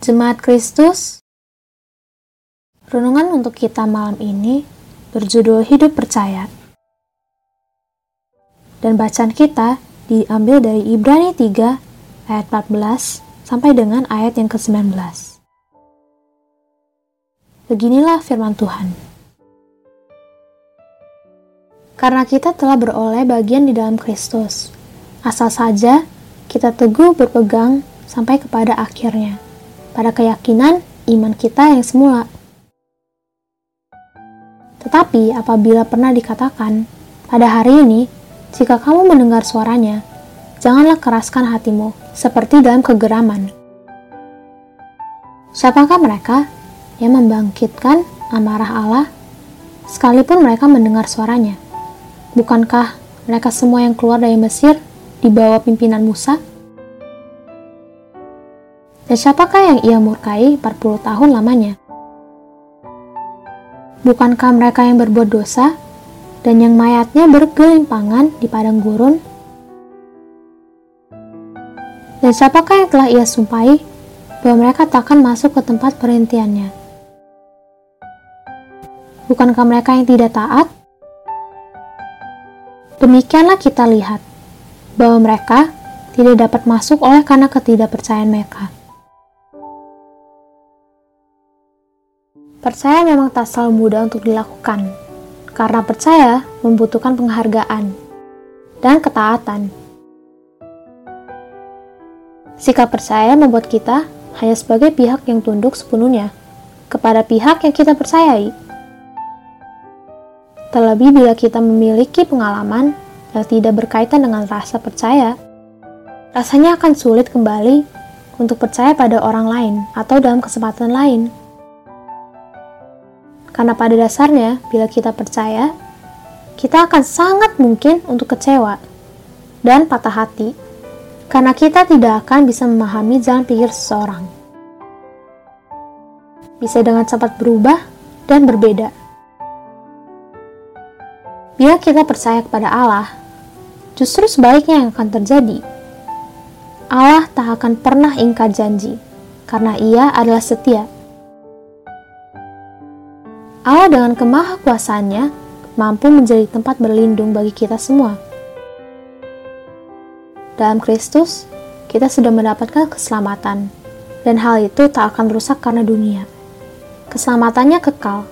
Jemaat Kristus, renungan untuk kita malam ini berjudul Hidup Percaya. Dan bacaan kita diambil dari Ibrani 3 ayat 14 sampai dengan ayat yang ke-19. Beginilah firman Tuhan. Karena kita telah beroleh bagian di dalam Kristus, asal saja kita teguh berpegang sampai kepada akhirnya pada keyakinan iman kita yang semula. Tetapi apabila pernah dikatakan, pada hari ini, jika kamu mendengar suaranya, janganlah keraskan hatimu, seperti dalam kegeraman. Siapakah mereka yang membangkitkan amarah Allah, sekalipun mereka mendengar suaranya? Bukankah mereka semua yang keluar dari Mesir di bawah pimpinan Musa? Dan siapakah yang ia murkai 40 tahun lamanya? Bukankah mereka yang berbuat dosa dan yang mayatnya bergelimpangan di padang gurun? Dan siapakah yang telah ia sumpahi bahwa mereka takkan masuk ke tempat perintiannya? Bukankah mereka yang tidak taat? Demikianlah kita lihat bahwa mereka tidak dapat masuk oleh karena ketidakpercayaan mereka. Percaya memang tak selalu mudah untuk dilakukan, karena percaya membutuhkan penghargaan dan ketaatan. Sikap percaya membuat kita hanya sebagai pihak yang tunduk sepenuhnya kepada pihak yang kita percayai. Terlebih bila kita memiliki pengalaman yang tidak berkaitan dengan rasa percaya, rasanya akan sulit kembali untuk percaya pada orang lain atau dalam kesempatan lain. Karena pada dasarnya, bila kita percaya, kita akan sangat mungkin untuk kecewa dan patah hati, karena kita tidak akan bisa memahami jalan pikir seseorang. Bisa dengan cepat berubah dan berbeda. Bila kita percaya kepada Allah, justru sebaliknya yang akan terjadi. Allah tak akan pernah ingkar janji, karena Ia adalah setia Allah dengan kemahakuasaannya mampu menjadi tempat berlindung bagi kita semua. Dalam Kristus, kita sudah mendapatkan keselamatan, dan hal itu tak akan rusak karena dunia. Keselamatannya kekal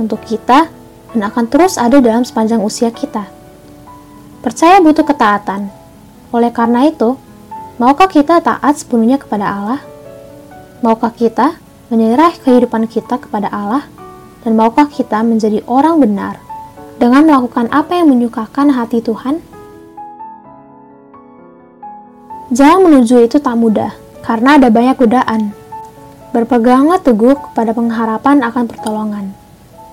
untuk kita dan akan terus ada dalam sepanjang usia kita. Percaya butuh ketaatan. Oleh karena itu, maukah kita taat sepenuhnya kepada Allah? Maukah kita menyerah kehidupan kita kepada Allah? Dan maukah kita menjadi orang benar dengan melakukan apa yang menyukakan hati Tuhan? Jalan menuju itu tak mudah, karena ada banyak godaan. Berpeganglah teguh kepada pengharapan akan pertolongan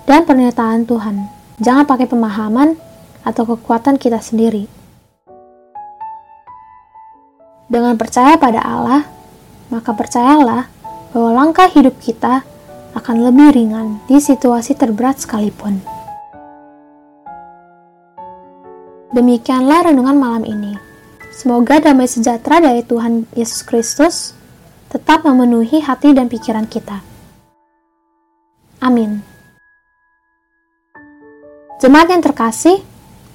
dan pernyataan Tuhan. Jangan pakai pemahaman atau kekuatan kita sendiri. Dengan percaya pada Allah, maka percayalah bahwa langkah hidup kita akan lebih ringan di situasi terberat sekalipun. Demikianlah renungan malam ini. Semoga damai sejahtera dari Tuhan Yesus Kristus tetap memenuhi hati dan pikiran kita. Amin. Jemaat yang terkasih,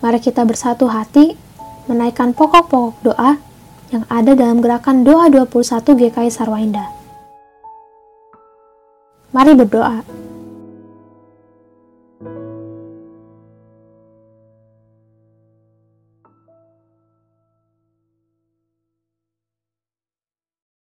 mari kita bersatu hati menaikkan pokok-pokok doa yang ada dalam gerakan doa 21 GKI Sarwainda. Mari berdoa.